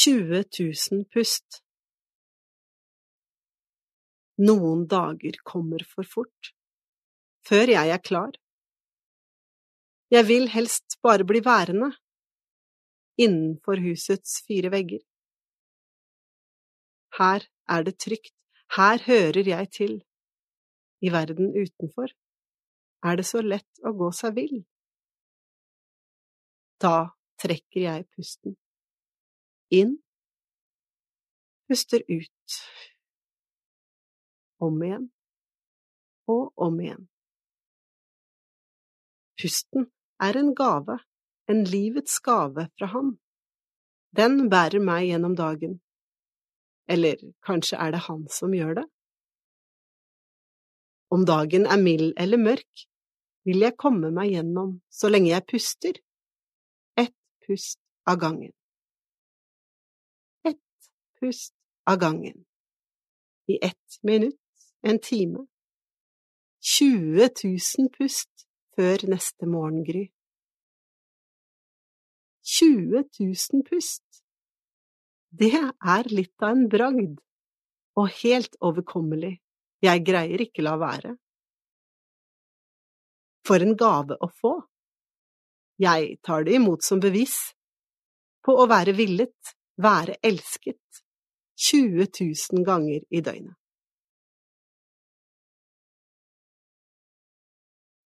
20 000 pust. Noen dager kommer for fort, før jeg er klar. Jeg vil helst bare bli værende, innenfor husets fire vegger. Her er det trygt, her hører jeg til. I verden utenfor er det så lett å gå seg vill. Da trekker jeg pusten. Inn, puster ut. Om igjen og om igjen. Pusten er en gave, en livets gave fra Han. Den bærer meg gjennom dagen. Eller kanskje er det Han som gjør det? Om dagen er mild eller mørk, vil jeg komme meg gjennom så lenge jeg puster, ett pust av gangen. Pust av gangen. I ett minutt, en time. 20 000 pust før neste morgengry. 20 000 pust. Det er litt av en bragd, og helt overkommelig jeg greier ikke la være. For en gave å få! Jeg tar det imot som bevis på å være villet, være elsket, 20 000 ganger i døgnet.